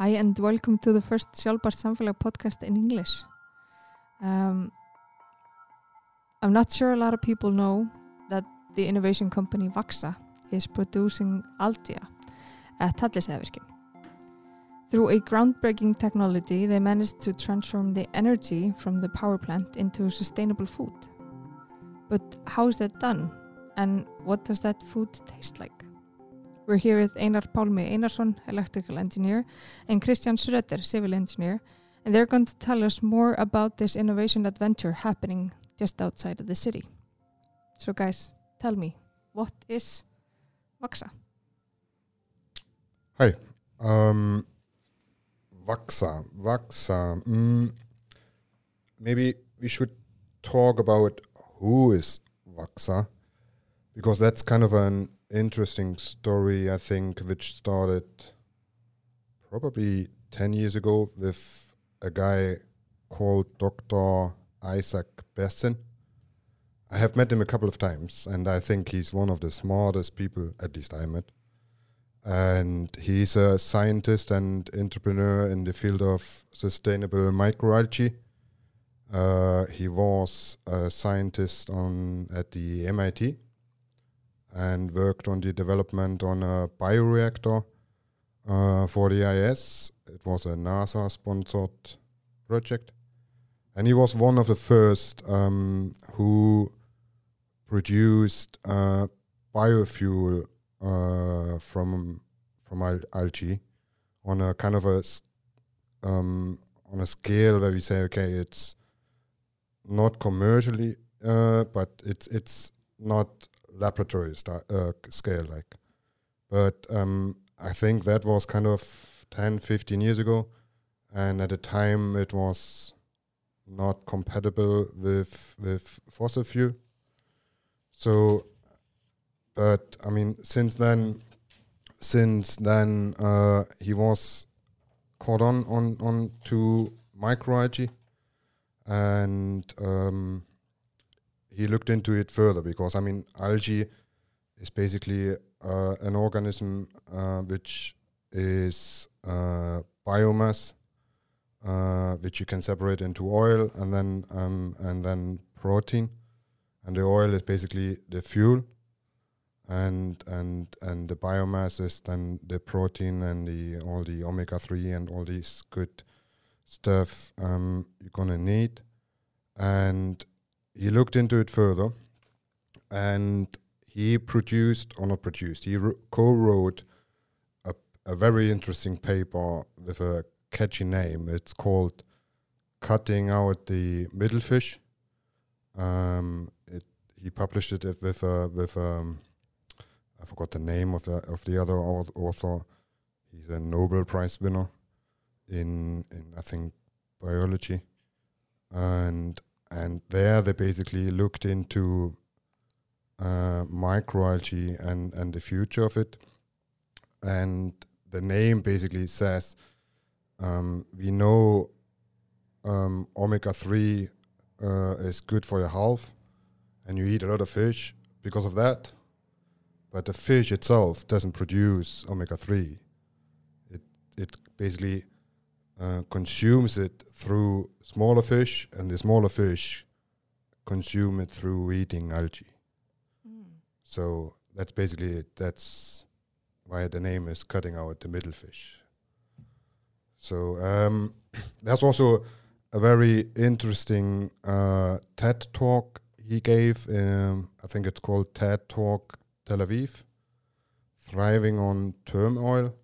Hi and welcome to the first Sjálfbært Samfélag podcast in English. Um, I'm not sure a lot of people know that the innovation company Vaxa is producing Algia at Tallisæðvirkjum. Through a groundbreaking technology, they managed to transform the energy from the power plant into sustainable food. But how is that done? And what does that food taste like? We're here with Einar Pálmi Einarsson, electrical engineer, and Christian Schröder, civil engineer, and they're going to tell us more about this innovation adventure happening just outside of the city. So guys, tell me, what is Vaxa? Hi. Um, Vaxa. Vaxa. Mm, maybe we should talk about who is Vaxa, because that's kind of an interesting story, I think, which started probably 10 years ago with a guy called Dr. Isaac Berzin. I have met him a couple of times, and I think he's one of the smartest people, at least I met. And he's a scientist and entrepreneur in the field of sustainable microalgae. Uh, he was a scientist on at the MIT and worked on the development on a bioreactor uh, for the IS. It was a NASA sponsored project. And he was one of the first um, who produced uh, biofuel uh, from from al- algae on a kind of a um, on a scale where we say, okay, it's not commercially, uh, but it's it's not laboratory uh, scale like. But um, I think that was kind of 10, 15 years ago, and at the time it was not compatible with with fossil fuel. So, but I mean, since then, since then, uh, he was caught on on on to microalgae, and um, he looked into it further because I mean, algae is basically uh, an organism uh, which is uh, biomass, uh, which you can separate into oil and then um, and then protein, and the oil is basically the fuel, and and and the biomass is then the protein and the all the omega three and all these good stuff um, you're gonna need, and he looked into it further, and he produced or not produced he wr- co-wrote a, a very interesting paper with a catchy name. It's called "Cutting Out the Middle Fish." Um, it, he published it with a, with um, I forgot the name of the of the other author. He's a Nobel Prize winner in in I think biology, and and there they basically looked into uh, microalgae and and the future of it, and the name basically says um, we know um, omega three uh, is good for your health, and you eat a lot of fish because of that. But the fish itself doesn't produce omega three. It it basically uh, consumes it through smaller fish, and the smaller fish consume it through eating algae. So that's basically it. That's why the name is cutting out the middle fish. So um, there's also a very interesting uh, TED talk he gave. Um, I think it's called TED Talk Tel Aviv, thriving on turmoil, where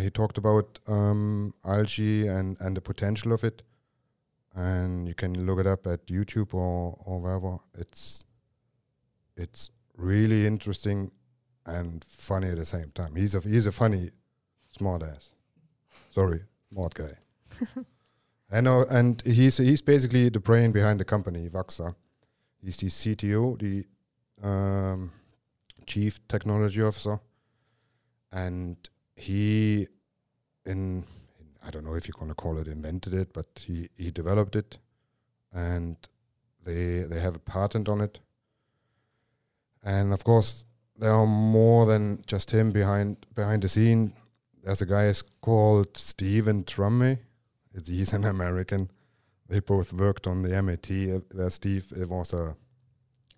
he talked about um, algae and, and the potential of it. And you can look it up at YouTube or, or wherever. It's it's really interesting and funny at the same time. He's a he's a funny, smart ass. Sorry, smart guy. I know, and he's he's basically the brain behind the company Vaxa. He's the CTO, the um, chief technology officer, and he in I don't know if you're gonna call it invented it, but he he developed it, and they they have a patent on it. And of course, there are more than just him behind behind the scene. there's a guy is called Steven Trumme. It's, he's an American. They both worked on the MIT. Uh, where Steve was a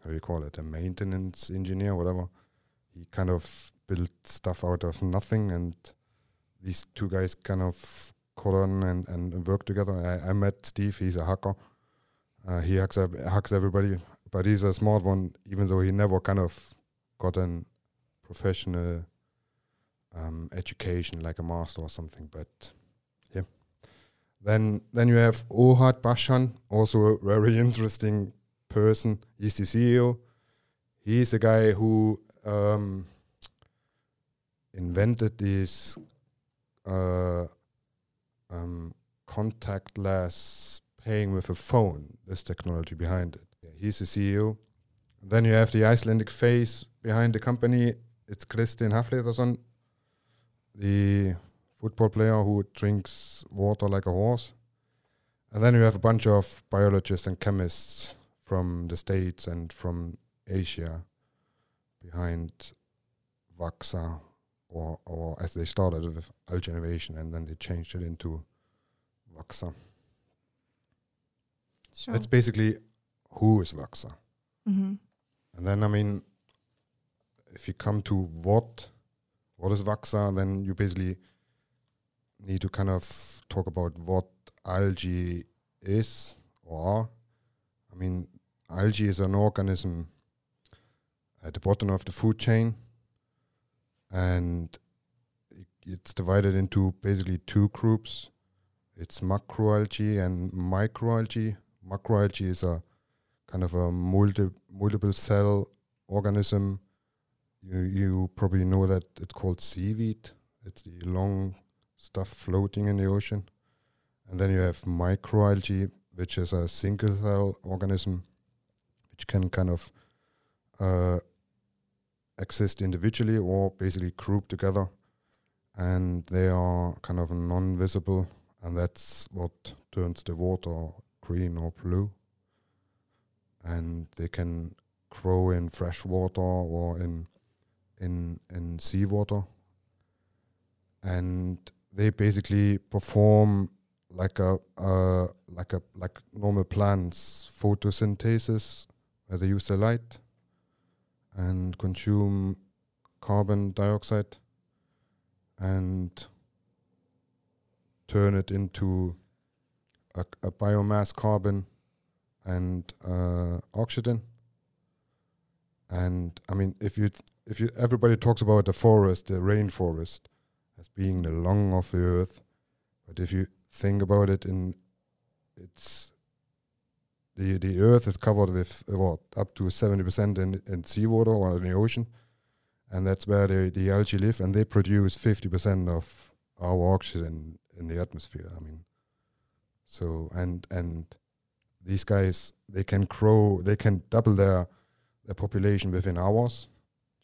how do you call it a maintenance engineer, whatever. He kind of built stuff out of nothing, and these two guys kind of caught on and, and worked together. I, I met Steve. He's a hacker. Uh, he hacks hacks everybody, but he's a smart one. Even though he never kind of got an professional um, education like a master or something. But yeah, then then you have Ohad Bashan, also a very interesting person. He's the CEO. He's the guy who um, invented this uh, um, contactless paying with a phone. This technology behind it. Yeah, he's the CEO. Then you have the Icelandic face behind the company. It's Kristinn Hafliðason, the football player who drinks water like a horse. And then you have a bunch of biologists and chemists from the States and from Asia behind Vaxa, or, or as they started with Algae Innovation and then they changed it into Vaxa. So, That's basically who is Vaxa. mhm. And then, I mean, if you come to what, what is Vaxa, then you basically need to kind of talk about what algae is or. I mean, algae is an organism at the bottom of the food chain, and it's divided into basically two groups. It's macroalgae and microalgae. Macroalgae is a kind of a multi, multiple cell organism. You you probably know that it's called seaweed. It's the long stuff floating in the ocean. And then you have microalgae, which is a single cell organism, which can kind of uh, exist individually or basically grouped together. And they are kind of non-visible, and that's what turns the water green or blue and they can grow in fresh water or in in in seawater and they basically perform like a uh, like a like normal plants photosynthesis where they use the light and consume carbon dioxide and turn it into a, a biomass carbon and uh, oxygen. And I mean, if you if you everybody talks about the forest, the rainforest, as being the lung of the earth, but if you think about it, in it's the the earth is covered with what up to seventy percent in in seawater or in the ocean, and that's where the the algae live, and they produce fifty percent of our oxygen in the atmosphere. I mean, so and and these guys they can grow they can double their their population within hours.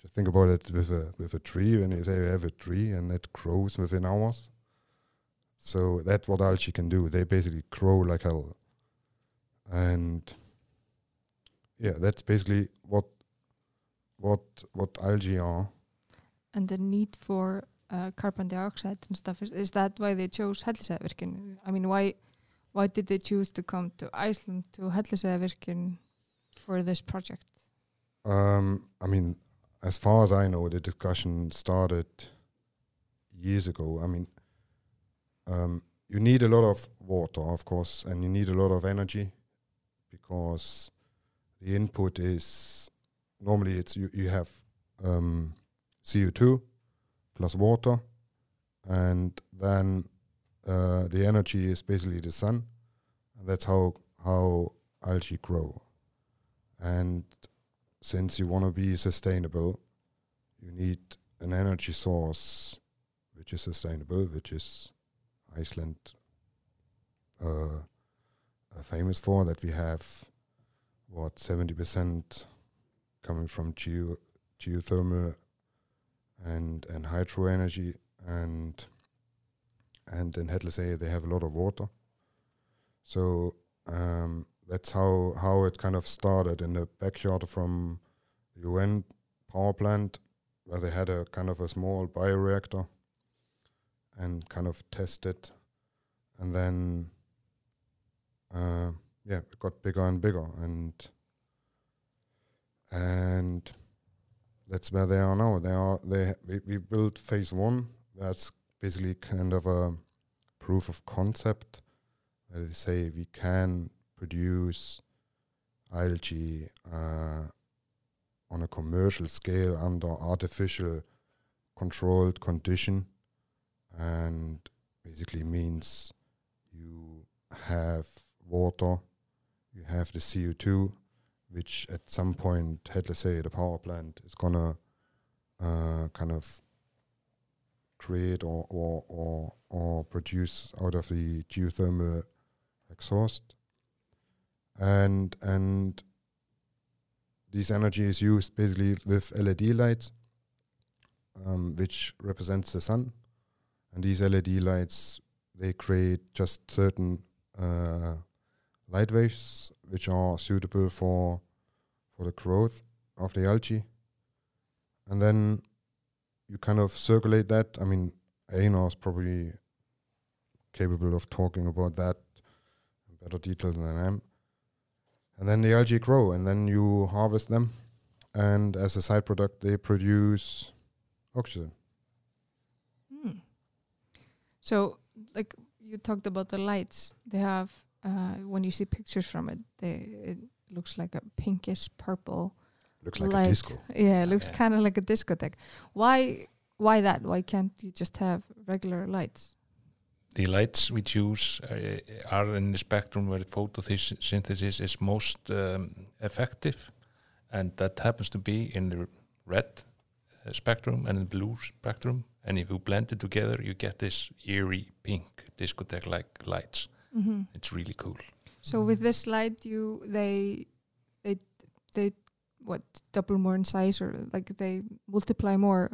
Just think about it with a with a tree when you say you have a tree and it grows within hours. So that's what algae can do. They basically grow like hell and yeah that's basically what what what algae are and the need for uh, carbon dioxide and stuff is, is that why they chose Hellisheiðarvirkjun? I mean, why why did they choose to come to Iceland to Hellisheiðarvirkjun for this project? Um, I mean, as far as I know, the discussion started years ago. I mean, um, you need a lot of water, of course, and you need a lot of energy because the input is normally it's you, you have um, CO2 plus water, and then uh, the energy is basically the sun, and that's how how algae grow. And since you want to be sustainable, you need an energy source which is sustainable, which is Iceland uh, famous for. That we have what seventy percent coming from geo geothermal and and hydro energy, and and in Hellisheiði they have a lot of water. So um, that's how how it kind of started in the backyard from the ON power plant, where they had a kind of a small bioreactor, and kind of test it, and then uh, yeah, it got bigger and bigger, and and that's where they are now. They are they we, we built phase one. That's basically kind of a proof of concept. They say we can produce algae uh, on a commercial scale under artificial controlled condition, and basically means you have water, you have the CO2, which at some point, had let's say the power plant is gonna uh, kind of create or, or or or produce out of the geothermal exhaust, and and this energy is used basically with LED lights, um, which represents the sun, and these LED lights they create just certain uh, light waves which are suitable for for the growth of the algae. And then you kind of circulate that. I mean, Einar is probably capable of talking about that in better detail than I am. And then the algae grow, and then you harvest them, and as a side product, they produce oxygen. Hmm. So, like you talked about the lights, they have uh, when you see pictures from it, they it looks like a pinkish purple Looks like light. a disco. Yeah, it looks Yeah. kind of like a discotheque. Why? Why that? Why can't you just have regular lights? The lights we choose uh, are in the spectrum where photosynthesis is most um, effective, and that happens to be in the red uh, spectrum and the blue spectrum. And if you blend it together, you get this eerie pink discotheque-like lights. Mm-hmm. It's really cool. So with this light, you they they they what double more in size or like they multiply more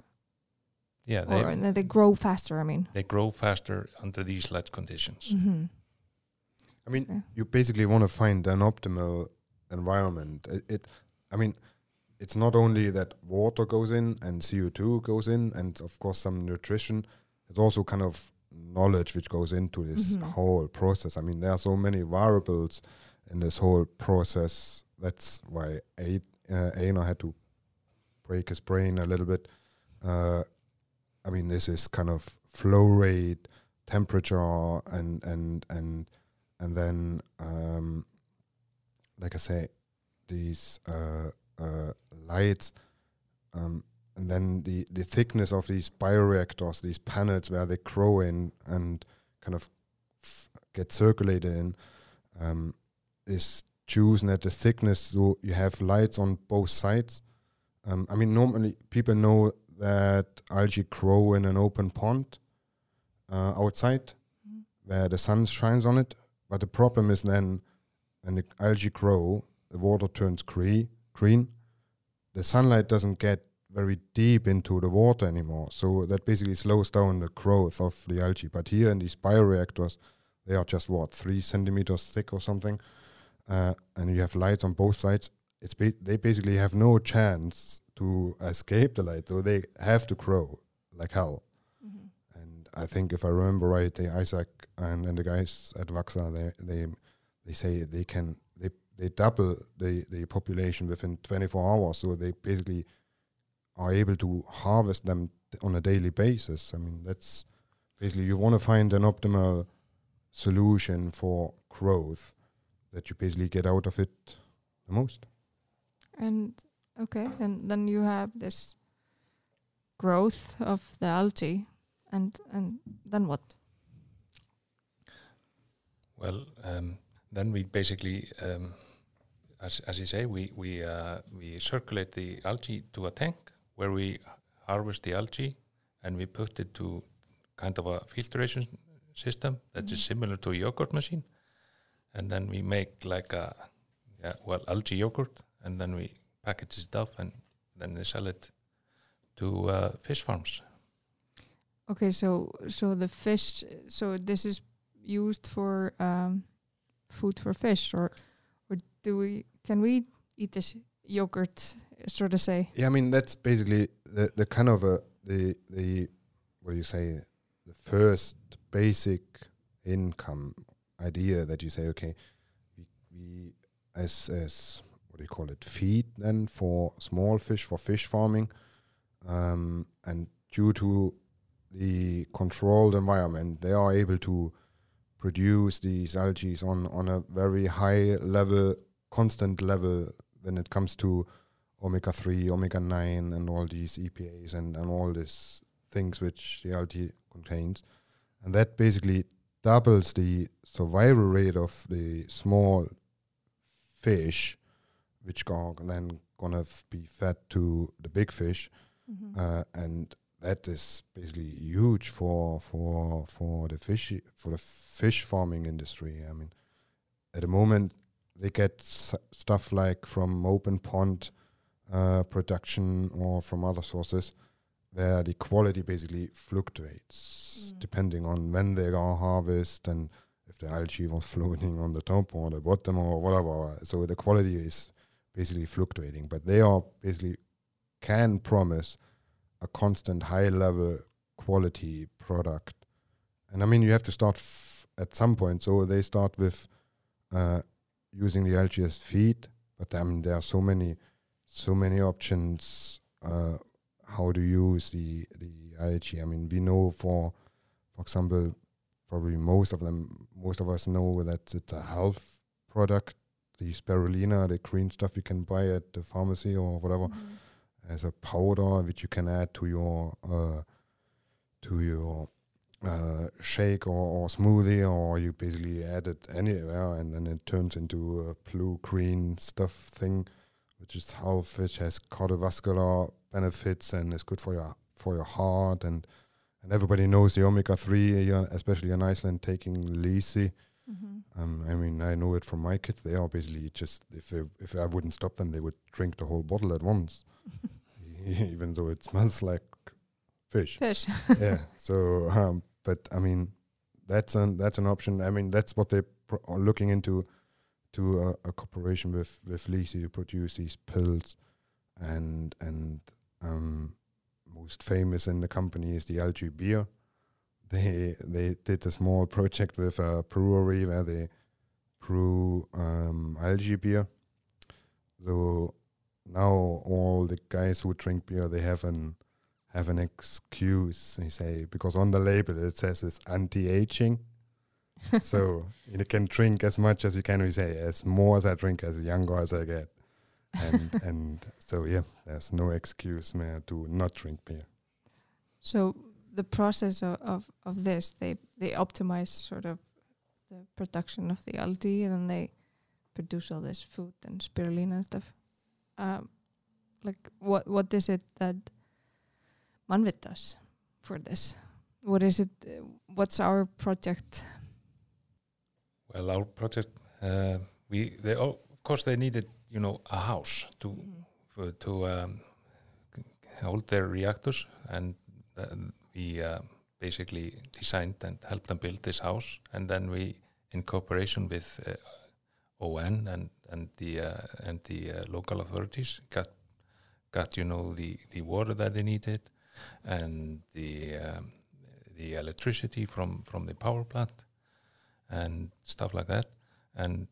Yeah, or they, and then they grow faster. I mean. they grow faster under these light conditions. Mm-hmm. I mean, Okay. you basically want to find an optimal environment. It, it, I mean, it's not only that water goes in and CO2 goes in, and of course some nutrition. It's also kind of knowledge which goes into this Mhm. whole process. I mean, there are so many variables in this whole process. That's why A- uh, Einar had to break his brain a little bit. Uh, I mean, this is kind of flow rate, temperature, and and and and then um, like I say, these uh, uh, lights, um, and then the the thickness of these bioreactors, these panels where they grow in and kind of f- get circulated in, um, is chosen at the thickness so you have lights on both sides. Um, I mean, normally people know that algae grow in an open pond uh, outside Mm-hmm. where the sun shines on it. But the problem is then when the algae grow, the water turns green. Green. The sunlight doesn't get very deep into the water anymore, so that basically slows down the growth of the algae. But here in these bioreactors, they are just what three centimeters thick or something, uh, and you have lights on both sides. It's ba- they basically have no chance to escape the light, so they have to grow like hell. Mm-hmm. And I think if I remember right, the Isaac and, and the guys at Vaxa, they they they say they can they they double the the population within 24 hours. So they basically are able to harvest them on a daily basis. I mean, that's basically you want to find an optimal solution for growth that you basically get out of it the most. And okay, and then you have this growth of the algae, and and then what? Well, um, then we basically, um, as, as you say, we we uh, we circulate the algae to a tank where we harvest the algae and we put it to kind of a filtration system that is Mhm. similar to a yogurt machine, and then we make like a yeah, well algae yogurt, and then we package it up and then they sell it to uh, fish farms. Okay, so so the fish, so this is used for um, food for fish, or or do we can we eat this yogurt, so to say? Yeah, I mean that's basically the the kind of a the the what do you say the first basic income idea that you say, okay, we, we as as what do you call it, feed then for small fish for fish farming, um, and due to the controlled environment, they are able to produce these algae on on a very high level, constant level when it comes to omega three, omega nine, and all these EPAs and and all these things which the algae contains, and that basically doubles the survival rate of the small fish, which are then gonna be fed to the big fish, Mhm. uh, and that is basically huge for for for the fish for the fish farming industry. I mean, at the moment they get s- stuff like from open pond uh, production or from other sources, where the quality basically fluctuates Mm. depending on when they are harvested and if the algae was floating on the top or the bottom or whatever. So the quality is basically fluctuating, but they are basically can promise a constant high level quality product. And I mean, you have to start f- at some point. So they start with uh, using the LGS feed, but I mean, there are so many, so many options uh, how to use the the algae. I mean, we know for, for example, probably most of them, most of us know that it's a health product. The spirulina, the green stuff you can buy at the pharmacy or whatever Mhm. as a powder which you can add to your uh, to your uh, shake or, or smoothie or you basically add it anywhere and then it turns into a blue green stuff thing which is health which has cardiovascular benefits and is good for your for your heart and and everybody knows the omega 3 especially in Iceland taking Lýsi Mhm. um, I mean, I know it from my kids. They are basically just if I, if I wouldn't stop them, they would drink the whole bottle at once, even though it smells like fish. Fish. yeah. So, um, but I mean, that's an that's an option. I mean, that's what they pro- are looking into to a, a cooperation with with Lýsi to produce these pills, and and um, most famous in the company is the algae beer. They they did a small project with a brewery where they brew um, algae beer. So now all the guys who drink beer they have an have an excuse. They say because on the label it says it's anti-aging. so you can drink as much as you can. We say as more as I drink, as younger as I get, and and so yeah, there's no excuse man to not drink beer. So the process of, of, of this, they they optimize sort of the production of the algae, and then they produce all this food and spirulina and stuff. Um, like what what is it that Mannvit does for this? What is it? uh, What's our project? Well, our project, uh, we they oh, of course they needed you know a house to Mhm. for, to um, hold their reactors, and uh, we uh, basically designed and helped them build this house, and then we, in cooperation with uh, ON and and the uh, and the uh, local authorities, got got you know the the water that they needed, and the um, the electricity from from the power plant, and stuff like that, and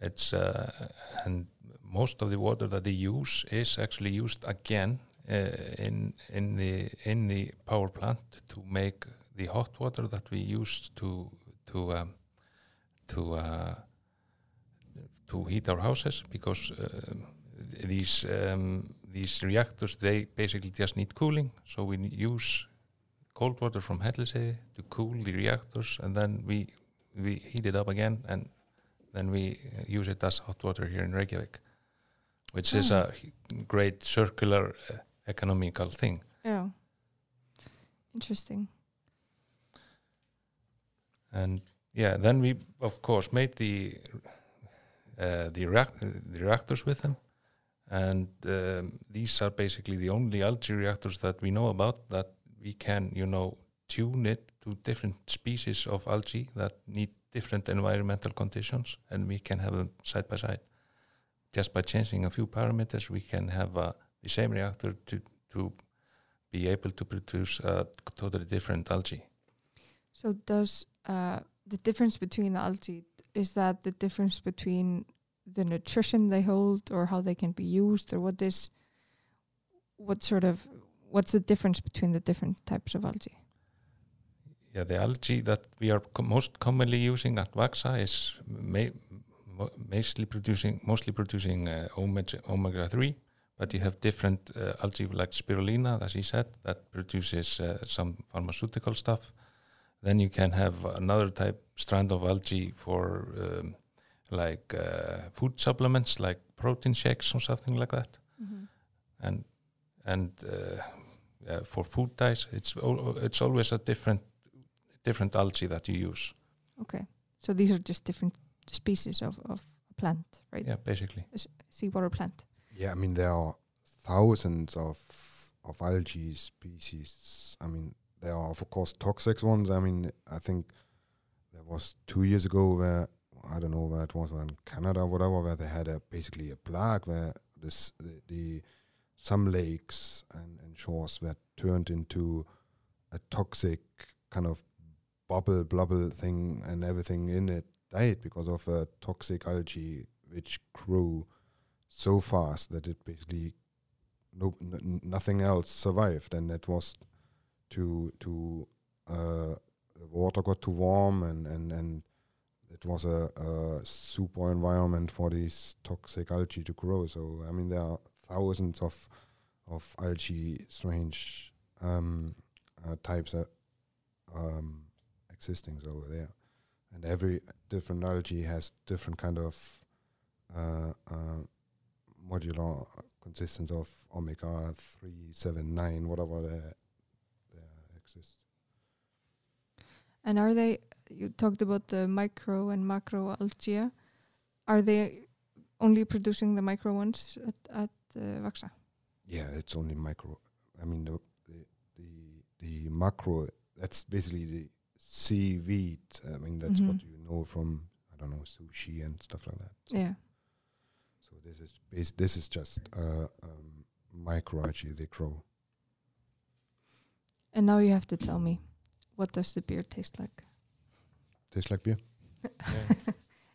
it's uh, and most of the water that they use is actually used again uh, in in the in the power plant to make the hot water that we use to to um, to uh, to heat our houses because uh, these um, these reactors they basically just need cooling so we use cold water from Hellisheiði to cool the reactors and then we we heat it up again and then we uh, use it as hot water here in Reykjavik which is a great circular uh, economical thing Yeah. Interesting. and yeah then we of course made the uh, the, the reactors with them and um, these are basically the only algae reactors that we know about that we can you know tune it to different species of algae that need different environmental conditions and we can have them side by side. Just by changing a few parameters we can have uh, the same reactor to to be able to produce a totally different algae. So does uh, the difference between the algae is that the difference between the nutrition they hold or how they can be used or what is what sort of what's the difference between the different types of algae? Yeah, the algae that we are most commonly using at Vaxa is ma- mo- mostly producing mostly producing uh, omega omega three, but you have different uh, algae like spirulina, as he said, that produces uh, some pharmaceutical stuff. Then you can have another type strand of algae for um, like uh, food supplements, like protein shakes or something like that. And and uh, yeah, for food dyes, it's al- it's always a different different algae that you use. Okay, so these are just different species of, of plant, right? Yeah, basically. a Seawater plant. Yeah, I mean there are thousands of of algae species. I mean there are of course toxic ones. I mean I think there was two years ago where I don't know where it was in Canada or whatever where they had a basically a plague where this the, the some lakes and, and shores were turned into a toxic kind of bubble blubble thing and everything in it died because of a toxic algae which grew so fast that it basically no n- nothing else survived and it was to to uh, the water got too warm and and and it was a, a super environment for these toxic algae to grow so i mean there are thousands of of algae strange um, uh, types that um, existing over there and every different algae has different kind of uh, uh, modular consistence of omega three seven nine whatever there, there exists And are they? You talked about the micro and macro algae. Are they only producing the micro ones at, at uh, Vaxa? yeah it's only micro i mean the the the, the macro that's basically the seaweed i mean that's what Mhm. you know from i don't know sushi and stuff like that Yeah. so this is bas- this is just uh, um, micro algae they grow And now you have to tell me, what does the beer taste like? Tastes like beer Yeah.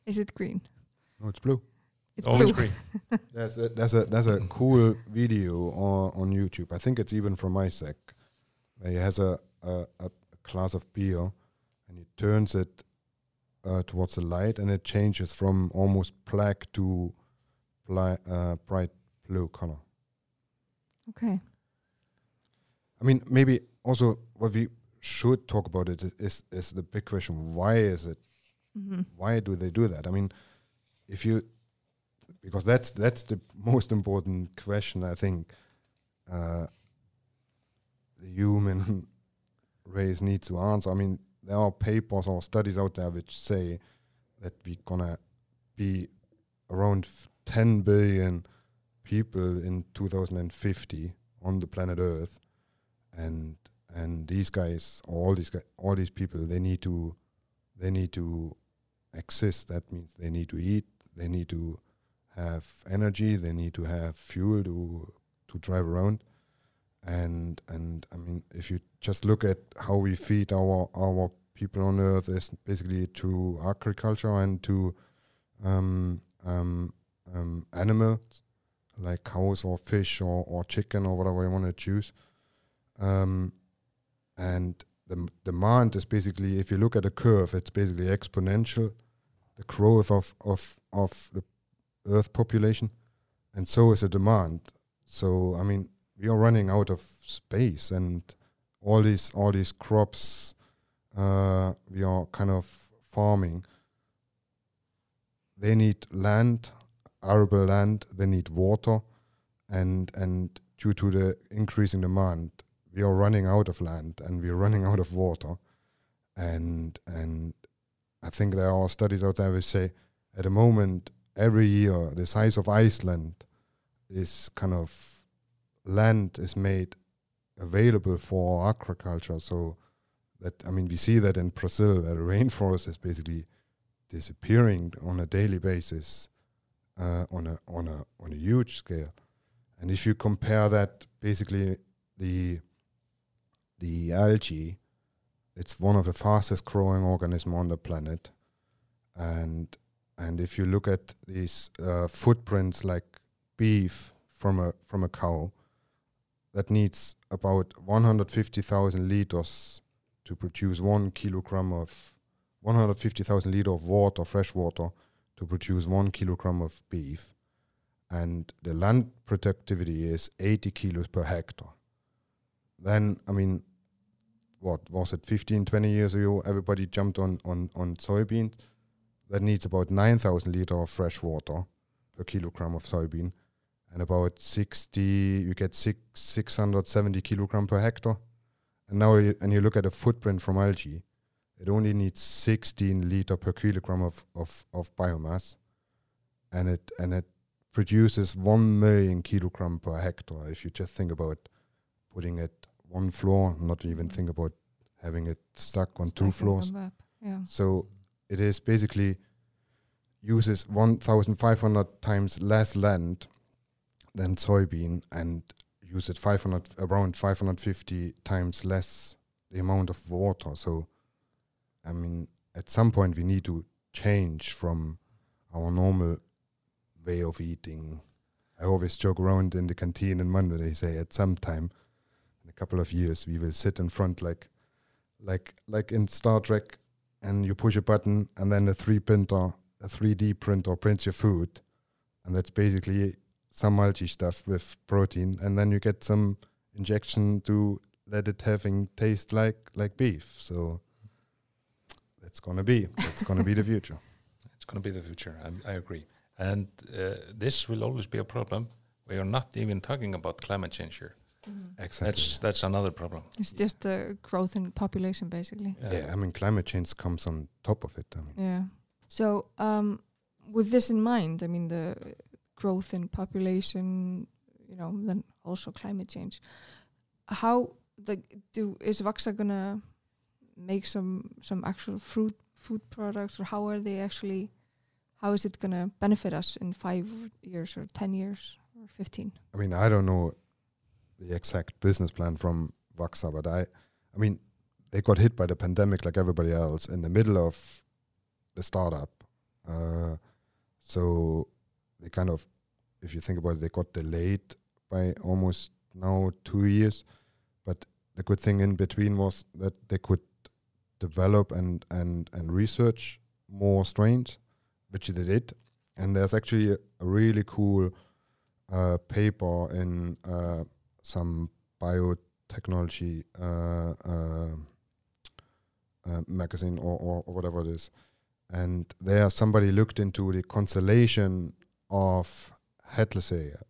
Is it green? no it's blue It's Always blue. green. There's a, there's a there's a cool video on, on YouTube. I think it's even from Isaac. Where he has a, a, a glass of beer and he turns it uh, towards the light and it changes from almost black to bli- uh, bright blue color. Okay. I mean, maybe also what we should talk about it is is, the big question: Why is it? hmm Why do they do that? I mean, if you because that's that's the most important question I think uh, the human race needs to answer. I mean, there are papers or studies out there which say that we're gonna be around f- 10 billion people in 2050 on the planet Earth, and and these guys, all these guys, all these people, they need to they need to exist. That means they need to eat, they need to have energy, they need to have fuel to to drive around. And and I mean, if you just look at how we feed our our people on Earth, is basically to agriculture and to um, um, um, animals like cows or fish or, or chicken or whatever you want to choose. Um, and the demand is basically, if you look at a curve, it's basically exponential, the growth of, of, of the Earth population, and so is the demand. So, I mean, we are running out of space, and all these all these crops uh, we are kind of farming. They need land, arable land. They need water, and and due to the increasing demand, we are running out of land and we are running out of water, and and I think there are studies out there which say at the moment every year the size of Iceland is kind of land is made available for agriculture. So that I mean we see that in Brazil, where the rainforest is basically disappearing on a daily basis, uh, on a on a on a huge scale. And if you compare that, basically the the algae it's one of the fastest growing organisms on the planet, and and if you look at these uh, footprints like beef from a from a cow, that needs about 150,000 liters to produce one kilogram of 150,000 liter of water, fresh water, to produce one kilogram of beef, and the land productivity is 80 kilos per hectare. Then, I mean, what was it, 15, 20 years ago, everybody jumped on, on, on soybean. That needs about 9,000 liter of fresh water per kilogram of soybean, and about 60, you get six, 670 kilogram per hectare. And now, you, and you look at a footprint from algae, it only needs 16 liter per kilogram of, of, of biomass, and it and it produces 1 million kilogram per hectare. If you just think about putting it one floor, not even think about having it stuck on two floors. Yeah. So it is basically uses 1,500 times less land than soybean and uses 500 around 550 times less the amount of water. So, I mean, at some point we need to change from our normal way of eating. I always joke around in the canteen in Monday. They say at some time, couple of years, we will sit in front like, like, like in Star Trek, and you push a button, and then a three printer, a 3D printer prints your food, and that's basically some algae stuff with protein, and then you get some injection to let it having taste like like beef. So that's gonna be that's gonna be the future. It's going to be the future. I, I agree. And uh, this will always be a problem. We are not even talking about climate change here. Exactly. That's that's another problem. It's just the growth in population, basically. yeah, I mean climate change comes on top of it. I mean, Yeah. So, um, with this in mind, I mean the growth in population, you know, then also climate change. How the do is Vaxa gonna make some some actual fruit food products, or how are they actually? How is it gonna benefit us in five years or ten years or fifteen? I mean, I don't know the exact business plan from Vaxa, but I, I mean, they got hit by the pandemic like everybody else in the middle of the startup. Uh, so they kind of, if you think about it, they got delayed by almost now two years. But the good thing in between was that they could develop and and and research more strains, which they did. And there's actually a, a really cool uh, paper in uh, some biotechnology uh, uh, uh, magazine or, or, or whatever it is. And there, somebody looked into the constellation of Hellisheiði,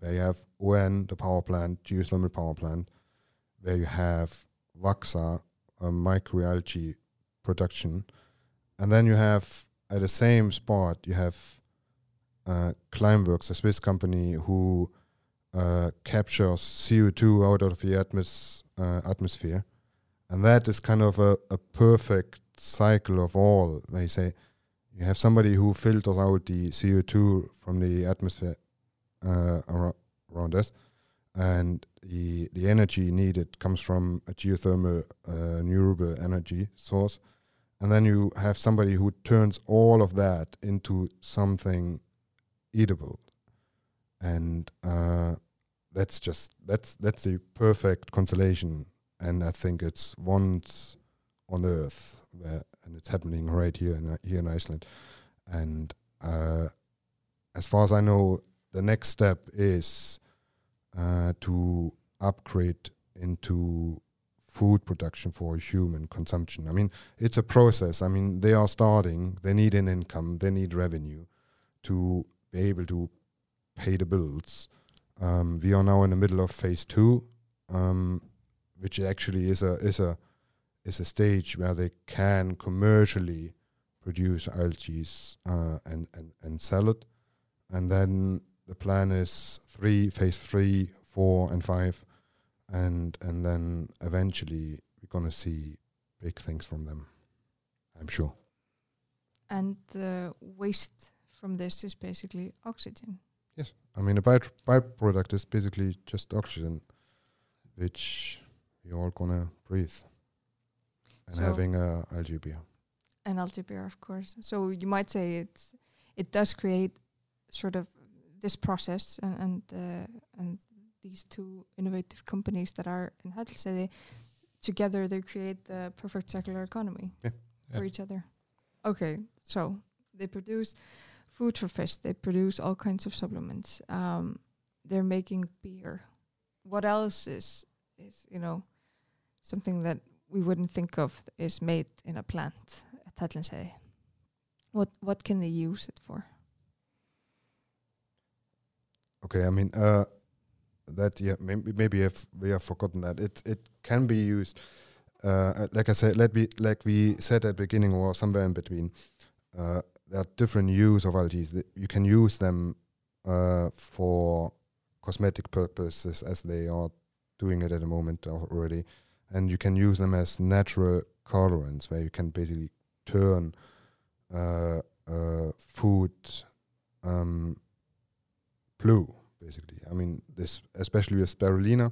where you have ON, the power plant, geothermal power plant, where you have Vaxa, a microalgae production, and then you have at the same spot you have uh, Climeworks, a Swiss company who uh, captures CO2 out of the atmos- uh, atmosphere. And that is kind of a, a perfect cycle of all. They say you have somebody who filters out the CO2 from the atmosphere uh, ar- around us, and the, the energy needed comes from a geothermal uh, renewable energy source. And then you have somebody who turns all of that into something eatable and uh, that's just that's that's the perfect constellation and i think it's once on earth where and it's happening right here in here in iceland. And uh, as far as i know the next step is uh, to upgrade into food production for human consumption. I mean it's a process. I mean they are starting. They need an income. They need revenue to be able to pay the bills. Um, we are now in the middle of phase two, um, which actually is a is a is a stage where they can commercially produce algae uh, and, and and sell it, and then the plan is three phase three, four, and five, and and then eventually we're gonna see big things from them. I'm sure. And the waste from this is basically oxygen. Yes, I mean a by- byproduct is basically just oxygen, which you're all gonna breathe. and So- having a algae beer. and Altibeer, of course. So you might say it's it does create sort of this process and and uh, and these two innovative companies that are in Hellisheiði together they create the perfect circular economy Yeah. for Yeah. each other. Okay, so they produce food for fish. They produce all kinds of supplements. Um, they're making beer. What else is is you know something that we wouldn't think of is made in a plant? What what can they use it for? Okay, I mean uh, that yeah maybe maybe have, we have forgotten that it it can be used. Uh, like I said, let we like we said at the beginning or somewhere in between. Uh, there are different use of algae. You can use them uh, for cosmetic purposes as they are doing it at the moment already, and you can use them as natural colorants where you can basically turn uh, uh, food um, blue. Basically, I mean this especially with spirulina.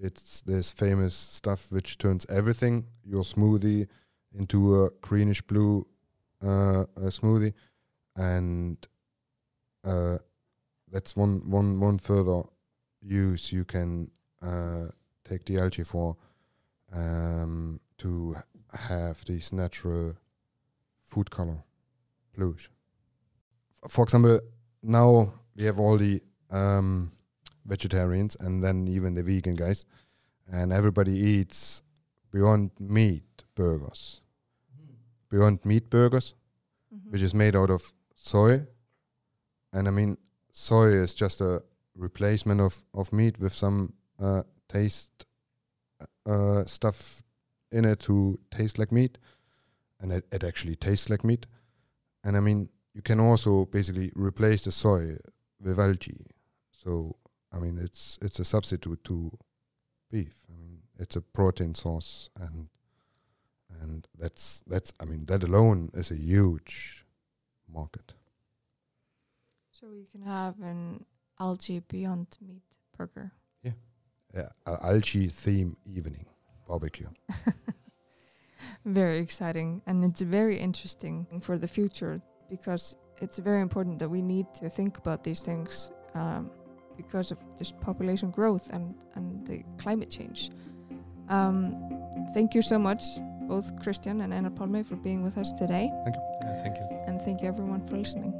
It's this famous stuff which turns everything your smoothie into a greenish blue uh, uh, smoothie, and uh, that's one one one further use you can uh, take the algae for um, to have this natural food color bluish. For example, now we have all the um, vegetarians and then even the vegan guys, and everybody eats beyond meat burgers. Beyond meat burgers, which is made out of soy. And I mean, soy is just a replacement of, of meat with some uh, taste uh, stuff in it to taste like meat. And it, it actually tastes like meat. And I mean, you can also basically replace the soy with algae. So, I mean, it's it's a substitute to beef. I mean, it's a protein source, and and that's that's I mean, that alone is a huge market. So we can have an algae beyond meat burger. Yeah, a algae theme evening barbecue. very exciting and it's very interesting for the future because it's very important that we need to think about these things um, because of just population growth and, and the climate change. Um, thank you so much, both Kristinn and Anna Palme, for being with us today, Thank you. Yeah, thank you. and thank you everyone for listening.